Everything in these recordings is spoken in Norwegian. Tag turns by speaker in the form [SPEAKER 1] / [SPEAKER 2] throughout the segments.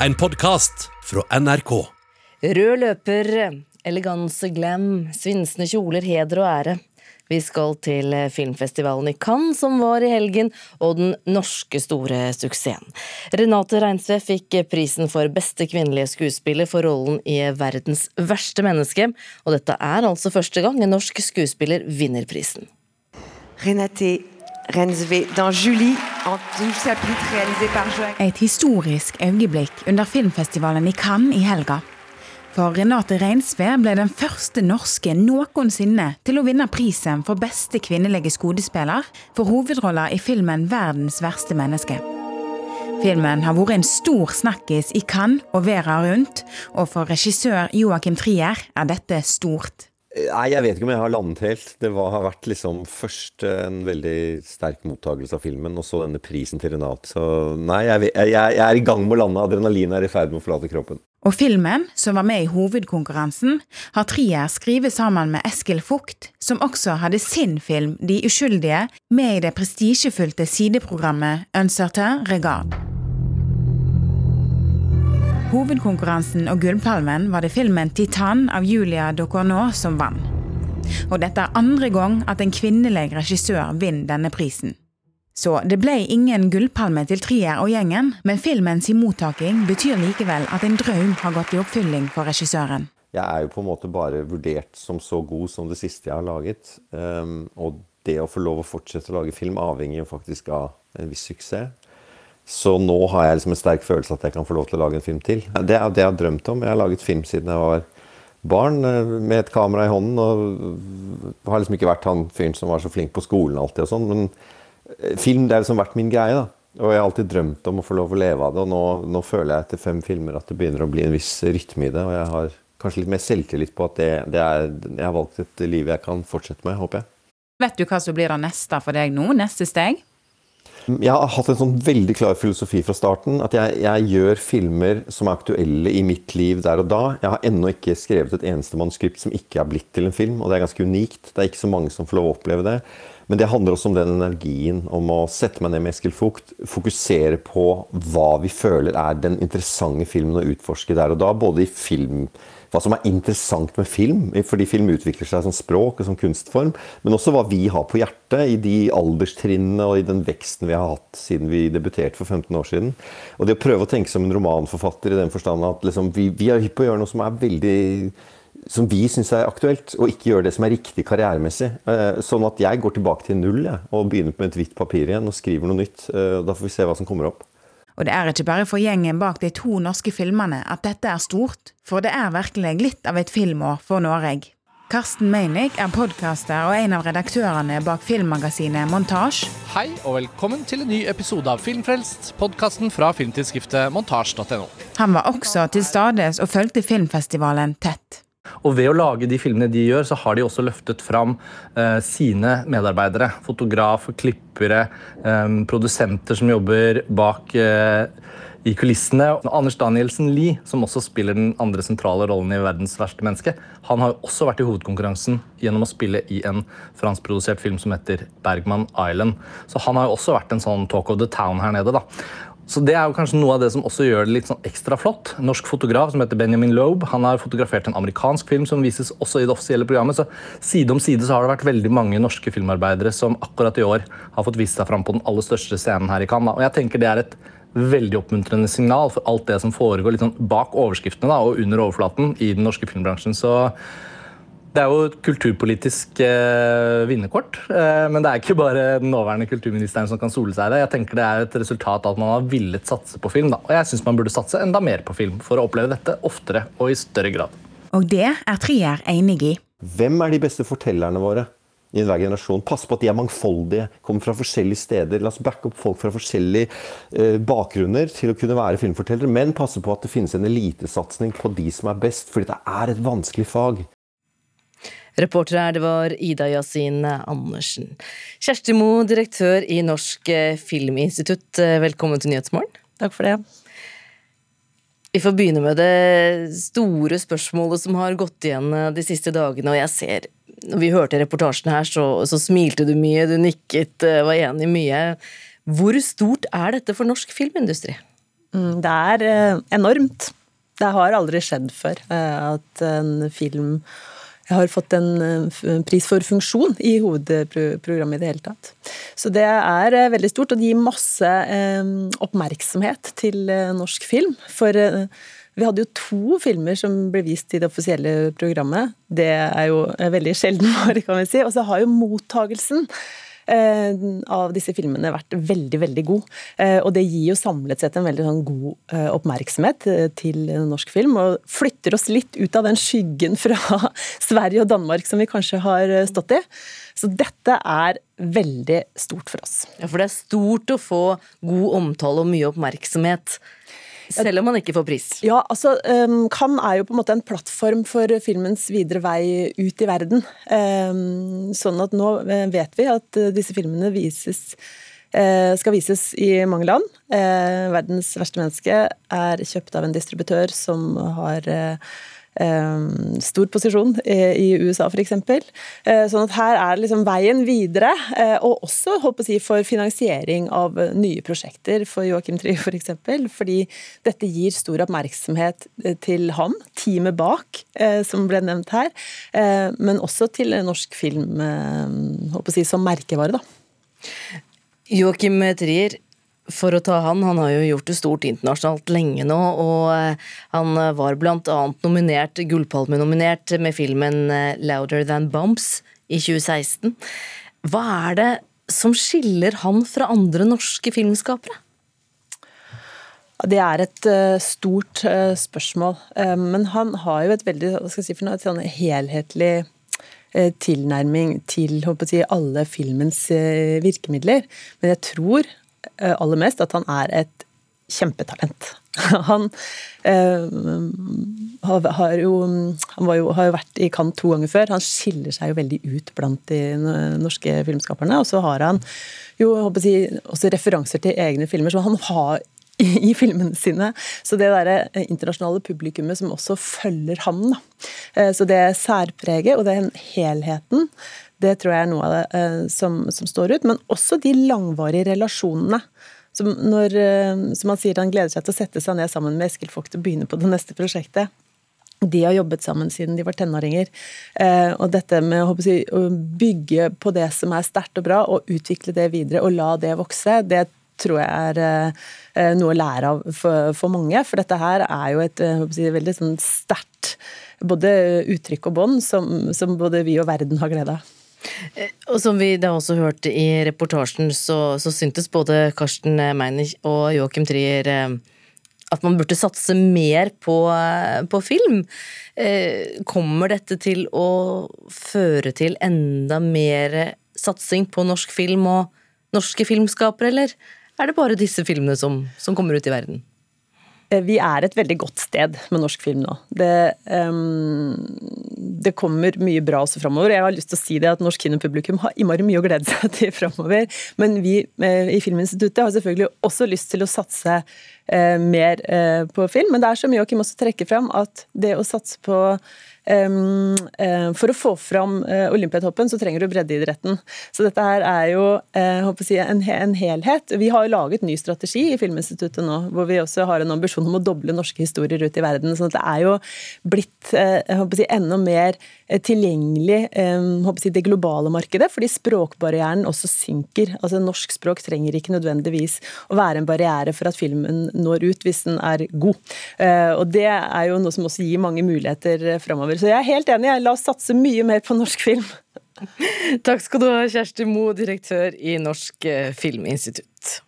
[SPEAKER 1] en podkast fra NRK.
[SPEAKER 2] Rød løper, eleganse, glam, svinsende kjoler, heder og ære. Vi skal til filmfestivalen i Cannes som var i helgen, og den norske store suksessen. Renate Reinsve fikk prisen for beste kvinnelige skuespiller for rollen i Verdens verste menneske, og dette er altså første gang en norsk skuespiller vinner prisen.
[SPEAKER 3] Renate
[SPEAKER 4] Et historisk øyeblikk under filmfestivalen i Cannes i helga. For Renate Reinsve ble den første norske noensinne til å vinne prisen for beste kvinnelige skuespiller for hovedroller i filmen 'Verdens verste menneske'. Filmen har vært en stor snakkis i Cannes og verden rundt, og for regissør Joakim Trier er dette stort.
[SPEAKER 5] Nei, jeg vet ikke om jeg har landet helt. Det var, har vært liksom først en veldig sterk mottakelse av filmen, og så denne prisen til Renate. Så nei, jeg, jeg, jeg er i gang med å lande. Adrenalinet er i ferd med å forlate kroppen.
[SPEAKER 4] Og filmen, som var med i hovedkonkurransen, har Trier skrevet sammen med Eskil Fugt, som også hadde sin film De uskyldige med i det prestisjefylte sideprogrammet Uncertain regard. Hovedkonkurransen og Gullpalmen var det filmen 'Titan' av Julia Docornau som vant. Og dette er andre gang at en kvinnelig regissør vinner denne prisen. Så det ble ingen gullpalme til Trier og gjengen, men filmens mottaking betyr likevel at en drøm har gått i oppfylling for regissøren.
[SPEAKER 5] Jeg er jo på en måte bare vurdert som så god som det siste jeg har laget. Um, og det å få lov å fortsette å lage film avhenger jo faktisk av en viss suksess. Så nå har jeg liksom en sterk følelse at jeg kan få lov til å lage en film til. Det er det jeg har drømt om. Jeg har laget film siden jeg var barn med et kamera i hånden. Og har liksom ikke vært han fyren som var så flink på skolen alltid og sånn. Men film det har liksom vært min greie. da. Og jeg har alltid drømt om å få lov å leve av det. Og nå, nå føler jeg etter fem filmer at det begynner å bli en viss rytme i det. Og jeg har kanskje litt mer selvtillit på at det, det er, jeg har valgt et liv jeg kan fortsette med, håper jeg.
[SPEAKER 4] Vet du hva som blir det neste for deg nå? Neste steg?
[SPEAKER 5] Jeg har hatt en sånn veldig klar filosofi fra starten. At jeg, jeg, gjør filmer som er aktuelle i mitt liv der og da. Jeg har ennå ikke skrevet et eneste manuskript som ikke er blitt til en film. Og det er ganske unikt. Det er ikke så mange som får lov å oppleve det. Men det handler også om den energien om å sette meg ned med Eskil Fugt, fokusere på hva vi føler er den interessante filmen å utforske der og da. Både i film hva som er interessant med film, fordi film utvikler seg som språk og som kunstform, men også hva vi har på hjertet i de alderstrinnene og i den veksten vi har hatt siden vi debuterte for 15 år siden. Og det å prøve å tenke som en romanforfatter i den forstand at liksom, vi, vi er hypp på å gjøre noe som er veldig som vi syns er aktuelt, og ikke gjøre det som er riktig karrieremessig. Eh, sånn at jeg går tilbake til null jeg, og begynner med et hvitt papir igjen og skriver noe nytt. Eh, da får vi se hva som kommer opp.
[SPEAKER 4] Og det er ikke bare for gjengen bak de to norske filmene at dette er stort, for det er virkelig litt av et filmår for Norge. Karsten Meinick er podkaster og en av redaktørene bak filmmagasinet Montasj.
[SPEAKER 6] Hei og velkommen til en ny episode av Filmfrelst, podkasten fra filmtidsskriftet montasj.no.
[SPEAKER 4] Han var også til stades og fulgte filmfestivalen tett.
[SPEAKER 6] Og ved å lage de filmene de gjør, så har de også løftet fram eh, sine medarbeidere. Fotograf, klippere, eh, produsenter som jobber bak eh, i kulissene. Anders Danielsen Lie, som også spiller den andre sentrale rollen i 'Verdens verste menneske', han har jo også vært i hovedkonkurransen gjennom å spille i en franskprodusert film som heter 'Bergman Island'. Så han har jo også vært en sånn talk of the town her nede. da. Så Det er jo kanskje noe av det som også gjør det litt sånn ekstra flott. Norsk fotograf som heter Benjamin Loeb han har fotografert en amerikansk film som vises også i det offisielle programmet. Så Side om side så har det vært veldig mange norske filmarbeidere som akkurat i år har fått vist seg fram på den aller største scenen her i Cannes. Og jeg tenker det er et veldig oppmuntrende signal for alt det som foregår litt sånn bak overskriftene da, og under overflaten i den norske filmbransjen. Så det er jo et kulturpolitisk eh, vinnerkort. Eh, men det er ikke bare den nåværende kulturministeren som kan sole seg i det. Jeg tenker Det er et resultat av at man har villet satse på film. Da. Og jeg syns man burde satse enda mer på film for å oppleve dette oftere og i større grad.
[SPEAKER 4] Og det er Trier enig i.
[SPEAKER 5] Hvem er de beste fortellerne våre? i enhver generasjon. Pass på at de er mangfoldige, kommer fra forskjellige steder. La oss backe opp folk fra forskjellige eh, bakgrunner til å kunne være filmfortellere. Men passe på at det finnes en elitesatsing på de som er best, fordi det er et vanskelig fag.
[SPEAKER 2] Reporter her, det var Ida Yasin Andersen. Kjersti Mo, direktør i Norsk Filminstitutt, velkommen til Nyhetsmorgen.
[SPEAKER 7] Takk for det.
[SPEAKER 2] Vi får begynne med det store spørsmålet som har gått igjen de siste dagene, og jeg ser når vi hørte reportasjen her, så, så smilte du mye, du nikket, var enig mye. Hvor stort er dette for norsk filmindustri?
[SPEAKER 7] Mm, det er enormt. Det har aldri skjedd før at en film jeg har fått en pris for funksjon i hovedprogrammet i det hele tatt. Så det er veldig stort, og det gir masse oppmerksomhet til norsk film. For vi hadde jo to filmer som ble vist i det offisielle programmet. Det er jo veldig sjelden, kan vi si. Og så har jo mottagelsen eh, av disse filmene vært veldig, veldig god. Eh, og det gir jo samlet sett en veldig sånn god eh, oppmerksomhet til norsk film, og flytter oss litt ut av den skyggen fra Sverige og Danmark som vi kanskje har stått i. Så dette er veldig stort for oss.
[SPEAKER 2] Ja, For det er stort å få god omtale og mye oppmerksomhet. Selv om man ikke får pris?
[SPEAKER 7] Ja, altså um, Cannes er jo på en måte en plattform for filmens videre vei ut i verden. Um, sånn at nå eh, vet vi at eh, disse filmene vises uh, skal vises i mange land. 'Verdens verste menneske' er kjøpt av en distributør som har stor posisjon i USA f.eks. Eh, sånn at her er liksom veien videre, eh, og også håper jeg, for finansiering av nye prosjekter for Joachim Trier f.eks. For fordi dette gir stor oppmerksomhet eh, til ham, teamet bak, som ble nevnt her, men også til norsk film håper jeg, som merkevare. da.
[SPEAKER 2] Joachim Trier, for å ta han, han har jo gjort det stort internasjonalt lenge nå, og eh, han var annet nominert, Gullpalme-nominert med filmen eh, 'Louder Than Bumps' i 2016. Hva er det som skiller han fra andre norske filmskapere?
[SPEAKER 7] Det er et uh, stort spørsmål, men han har jo et veldig si et sånn helhetlig tilnærming til si, alle filmens virkemidler. Men jeg tror Eh, aller mest at han er et kjempetalent. Han, eh, har, jo, han jo, har jo vært i Cannes to ganger før. Han skiller seg jo veldig ut blant de norske filmskaperne. Og så har han jo jeg, også referanser til egne filmer som han har i, filmene sine. Så det derre internasjonale publikummet som også følger ham, da. Eh, så det særpreget og den helheten det tror jeg er noe av det eh, som, som står ut. Men også de langvarige relasjonene. Som, når, eh, som han sier han gleder seg til å sette seg ned sammen med Eskil Vogt og begynne på det neste prosjektet. De har jobbet sammen siden de var tenåringer. Eh, og dette med å bygge på det som er sterkt og bra, og utvikle det videre og la det vokse, det tror jeg er noe å lære av for, for, mange. For dette her er jo et veldig sånn sterkt både uttrykk og bånd som, som både vi og verden har glede av.
[SPEAKER 2] Eh, og som vi da også hørte i reportasjen, så, så syntes både Karsten Meinich og Joachim Trier eh, at man burde satse mer på, eh, på, film. Kommer dette til å føre til enda mer satsing på norsk film og norske filmskapere, eller er det bare disse filmene som, som kommer ut i verden?
[SPEAKER 7] Vi er et veldig godt sted med norsk film nå. Det, um, det kommer mye bra også framover. Jeg har lyst til å si det at norsk kinopublikum har innmari mye å glede seg til framover. Men vi uh, i Filminstituttet har selvfølgelig også lyst til å satse uh, mer uh, på film. Men det er som Joakim også trekker fram, at det å satse på Eh, for å få fram eh, Olympiatoppen, så trenger du breddeidretten. Så dette her er jo eh, si, en, helhet. Vi har jo laget ny strategi i Filminstituttet nå, hvor vi også har en ambisjon om å doble norske historier ut i verden. Så det er jo blitt si, enda mer tilgjengelig jeg, det globale markedet, fordi språkbarrieren også synker. Altså Norsk språk trenger ikke nødvendigvis å være en barriere for at filmen når ut, hvis den er god. Og Det er jo noe som også gir mange muligheter framover. Så jeg er helt enig. La oss satse mye mer på norsk film.
[SPEAKER 2] Takk skal du ha, Kjersti Moe, direktør i Norsk eh, Filminstitutt.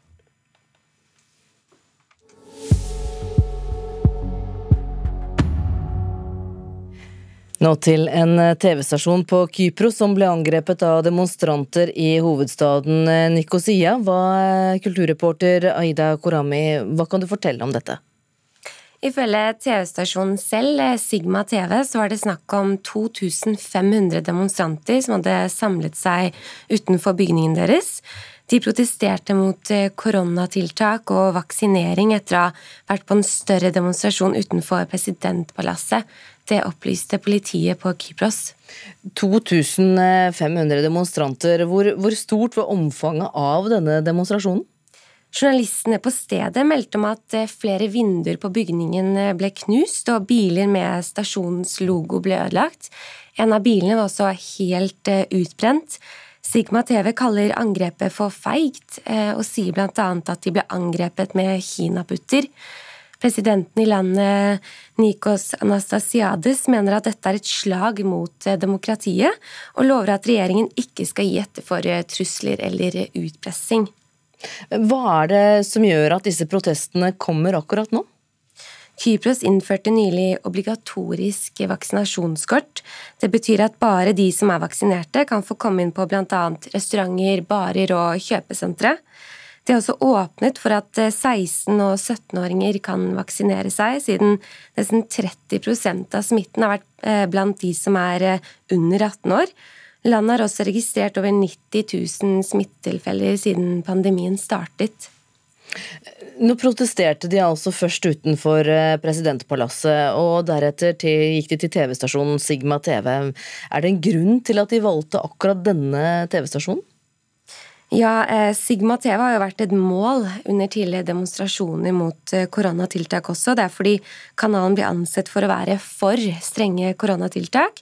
[SPEAKER 2] Nå til en eh, TV-stasjon på Kypros som ble angrepet av demonstranter i hovedstaden eh, Nikosia. Hva, kulturreporter Aida Korami, hva kan du fortelle om dette?
[SPEAKER 8] Ifølge TV-stasjonen selv, eh, Sigma TV, så var det snakk om 2500 demonstranter som hadde samlet seg utenfor bygningen deres. De protesterte mot eh, koronatiltak og vaksinering etter å ha vært på en større demonstrasjon utenfor presidentpalasset. Det opplyste politiet på Kypros.
[SPEAKER 2] 2500 demonstranter. Hvor, hvor stort var omfanget av denne demonstrasjonen?
[SPEAKER 8] Journalistene på stedet meldte om at eh, flere vinduer på bygningen eh, ble knust, og biler med stasjonens logo ble ødelagt. En av bilene var også helt eh, utbrent. Sigma TV kaller angrepet for feigt, og sier bl.a. at de ble angrepet med kinaputter. Presidenten i landet, Nikos Anastasiades, mener at dette er et slag mot demokratiet, og lover at regjeringen ikke skal gi etter for trusler eller utpressing.
[SPEAKER 2] Hva er det som gjør at disse protestene kommer akkurat nå?
[SPEAKER 8] Kypros innførte nylig obligatorisk vaksinasjonskort. Det betyr at bare de som er vaksinerte, kan få komme inn på bl.a. restauranter, barer og kjøpesentre. De har også åpnet for at 16- og 17-åringer kan vaksinere seg, siden nesten 30% av smitten har vært eh, blant de som er eh, under 18 år. Landet har også registrert over 90 000 smittetilfeller siden pandemien startet.
[SPEAKER 2] Nå protesterte de altså først utenfor eh, presidentpalasset, og deretter til, gikk de til TV-stasjonen Sigma TV. Er det en grunn til at de valgte akkurat denne TV-stasjonen?
[SPEAKER 8] Ja, eh, Sigma TV har jo vært et mål under tidligere demonstrasjoner mot eh, koronatiltak også. Det er fordi kanalen blir ansett for å være for strenge koronatiltak.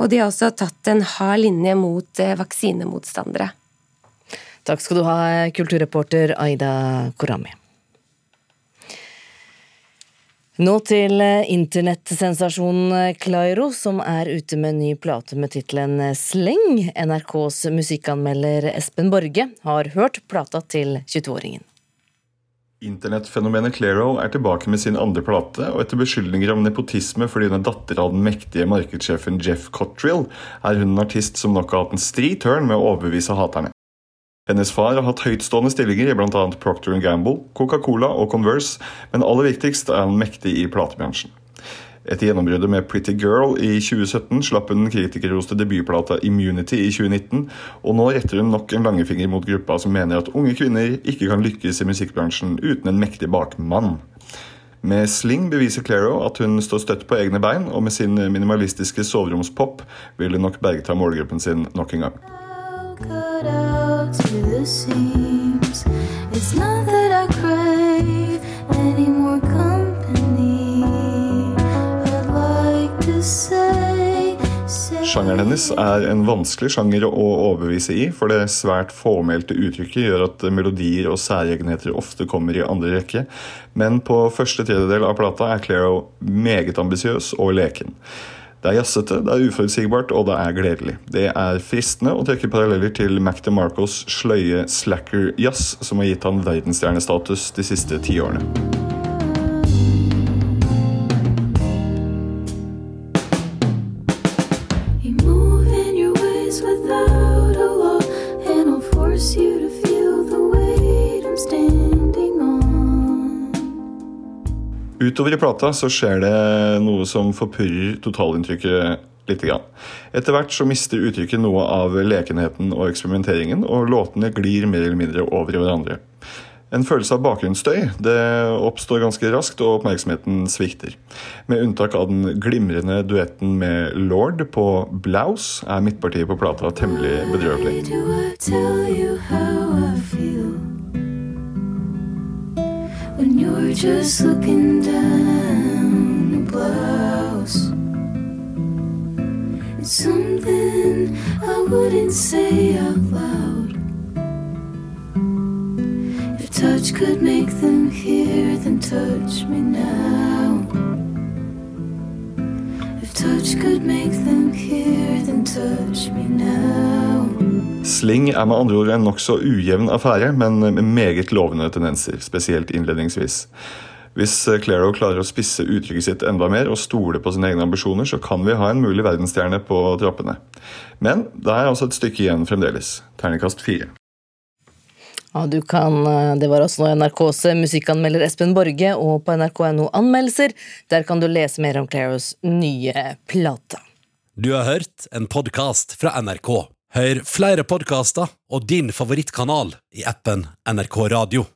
[SPEAKER 8] Og de har også tatt en hard linje mot eh, vaksinemotstandere.
[SPEAKER 2] Takk skal du ha, kulturreporter Aida Korami. Nå til eh, internettsensasjonen Clairo, som er ute med en ny plate med tittelen Sleng. NRKs musikkanmelder Espen Borge har hørt plata til 22-åringen.
[SPEAKER 9] Internettfenomenet Clairo er tilbake med sin andre plate, og etter beskyldninger om nepotisme fordi hun er datter av den mektige markedssjefen Jeff Cottrill, er hun en artist som nok har hatt en stri tørn med å overbevise haterne. Hennes far har hatt høytstående stillinger i bl.a. Procter Gamble, Coca-Cola og Converse, men aller viktigst er han mektig i platebransjen. Etter gjennombruddet med Pretty Girl i 2017 slapp hun den kritikerroste debutplata Immunity i 2019, og nå retter hun nok en langefinger mot gruppa som mener at unge kvinner ikke kan lykkes i musikkbransjen uten en mektig bakmann. Med Sling beviser Claro at hun står støtt på egne bein, og med sin minimalistiske soveromspop vil hun nok bergta målgruppen sin nok en gang. Sjangeren hennes er en vanskelig sjanger å overbevise i, for det svært fåmælte uttrykket gjør at melodier og særegenheter ofte kommer i andre rekke. Men på første tredjedel av plata er Clairo meget ambisiøs og leken. Det er jazzete, det er uforutsigbart, og det er gledelig. Det er fristende å trekke paralleller til Mac DeMarcos sløye slacker-jazz, som har gitt han verdensstjernestatus de siste ti Utover i plata så skjer det noe som forpurrer totalinntrykket litt. Etter hvert så mister uttrykket noe av lekenheten og eksperimenteringen, og låtene glir mer eller mindre over i hverandre. En følelse av bakgrunnsstøy det oppstår ganske raskt, og oppmerksomheten svikter. Med unntak av den glimrende duetten med Lord på Blouse er midtpartiet på plata temmelig bedrøvelig. You're just looking down a blouse. It's something I wouldn't say out loud. If touch could make them hear, then touch me now. Sling er med andre ord en nokså ujevn affære, men med meget lovende tendenser, spesielt innledningsvis. Hvis Claro klarer å spisse uttrykket sitt enda mer og stole på sine egne ambisjoner, så kan vi ha en mulig verdensstjerne på trappene. Men det er altså et stykke igjen fremdeles. Terningkast fire.
[SPEAKER 2] Ja, du kan, eh, Det var også NRKs musikkanmelder Espen Borge, og på nrk.no anmeldelser. Der kan du lese mer om Claros nye plate.
[SPEAKER 1] Du har hørt en podkast fra NRK. Hør flere podkaster og din favorittkanal i appen NRK Radio.